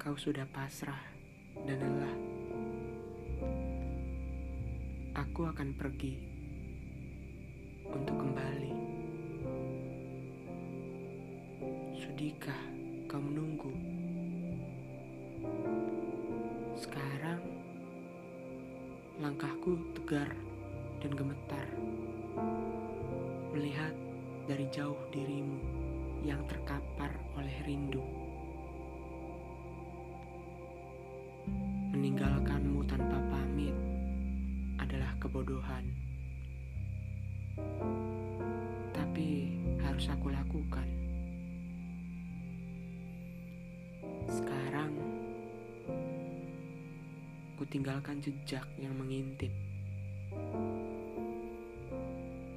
kau sudah pasrah dan lelah. Aku akan pergi untuk kembali. Sudikah kau menunggu? Sekarang langkahku tegar dan gemetar melihat dari jauh dirimu yang terkapar oleh rindu. Meninggalkanmu tanpa pamit adalah kebodohan. Tapi harus aku lakukan. Sekarang ku tinggalkan jejak yang mengintip.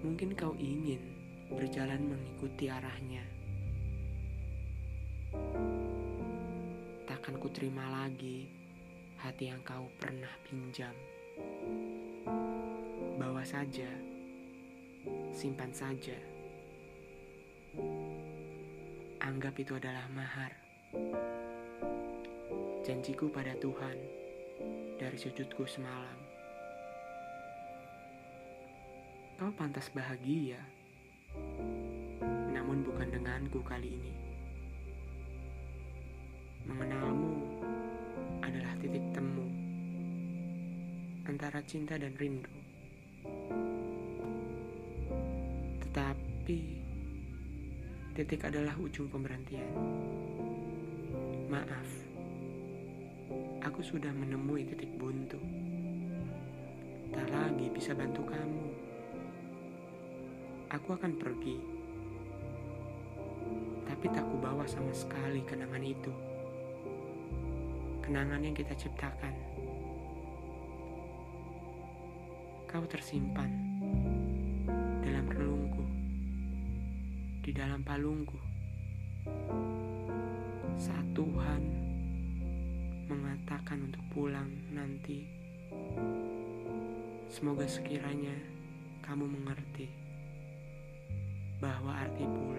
Mungkin kau ingin berjalan mengikuti arahnya. Takkan ku terima lagi hati yang kau pernah pinjam. Bawa saja, simpan saja. Anggap itu adalah mahar. Janjiku pada Tuhan dari sujudku semalam. Kau pantas bahagia, namun bukan denganku kali ini. Antara cinta dan rindu. Tetapi titik adalah ujung pemberhentian. Maaf, aku sudah menemui titik buntu. Tak lagi bisa bantu kamu. Aku akan pergi, tapi tak kubawa sama sekali kenangan itu kenangan yang kita ciptakan. Kau tersimpan dalam relungku, di dalam palungku. Saat Tuhan mengatakan untuk pulang nanti, semoga sekiranya kamu mengerti bahwa arti pulang